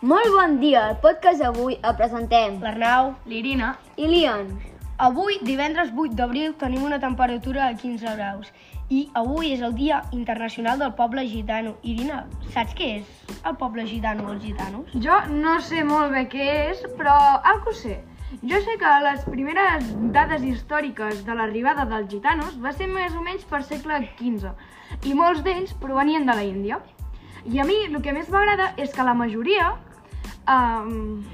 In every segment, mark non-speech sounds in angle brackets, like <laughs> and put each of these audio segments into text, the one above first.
Molt bon dia, al podcast d'avui el presentem L'Arnau. l'Irina. i l'Ion. Avui, divendres 8 d'abril, tenim una temperatura de 15 graus. I avui és el Dia Internacional del Poble Gitano. Irina, saps què és el poble gitano o els gitanos? Jo no sé molt bé què és, però algo sé. Jo sé que les primeres dades històriques de l'arribada dels gitanos va ser més o menys per segle XV i molts d'ells provenien de la Índia. I a mi el que més m'agrada és que la majoria um,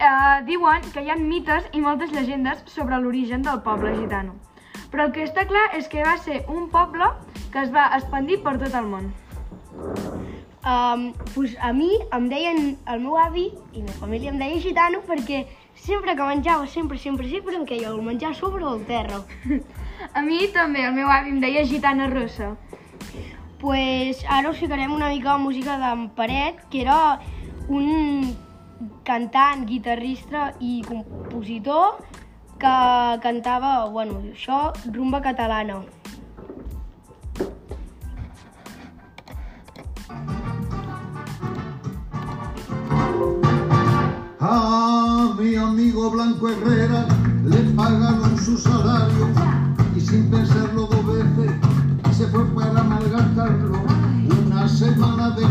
uh, diuen que hi ha mites i moltes llegendes sobre l'origen del poble gitano. Però el que està clar és que va ser un poble que es va expandir per tot el món. Um, pues a mi em deien, el meu avi i la família em deia gitano perquè sempre que menjava, sempre, sempre, sempre em queia el menjar sobre el terra. <laughs> A mi també, el meu avi em deia gitana rossa. pues ara us ficarem una mica de música d'en Paret, que era un cantant, guitarrista i compositor que cantava, bueno, això, rumba catalana. A mi amigo Blanco Herrera le pagaron su salario y sin pensarlo dos veces se fue para malgastarlo. Una semana de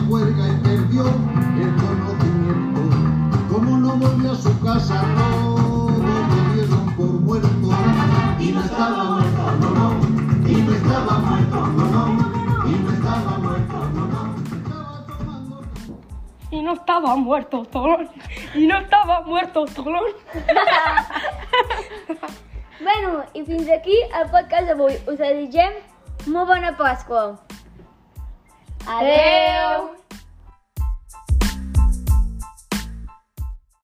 I no estava muerto Tolón, i no estava muerto Tolón. <laughs> Bueno, i fins aquí el podcast d'avui. Us desitgem molt bona Pasqua. Adeu!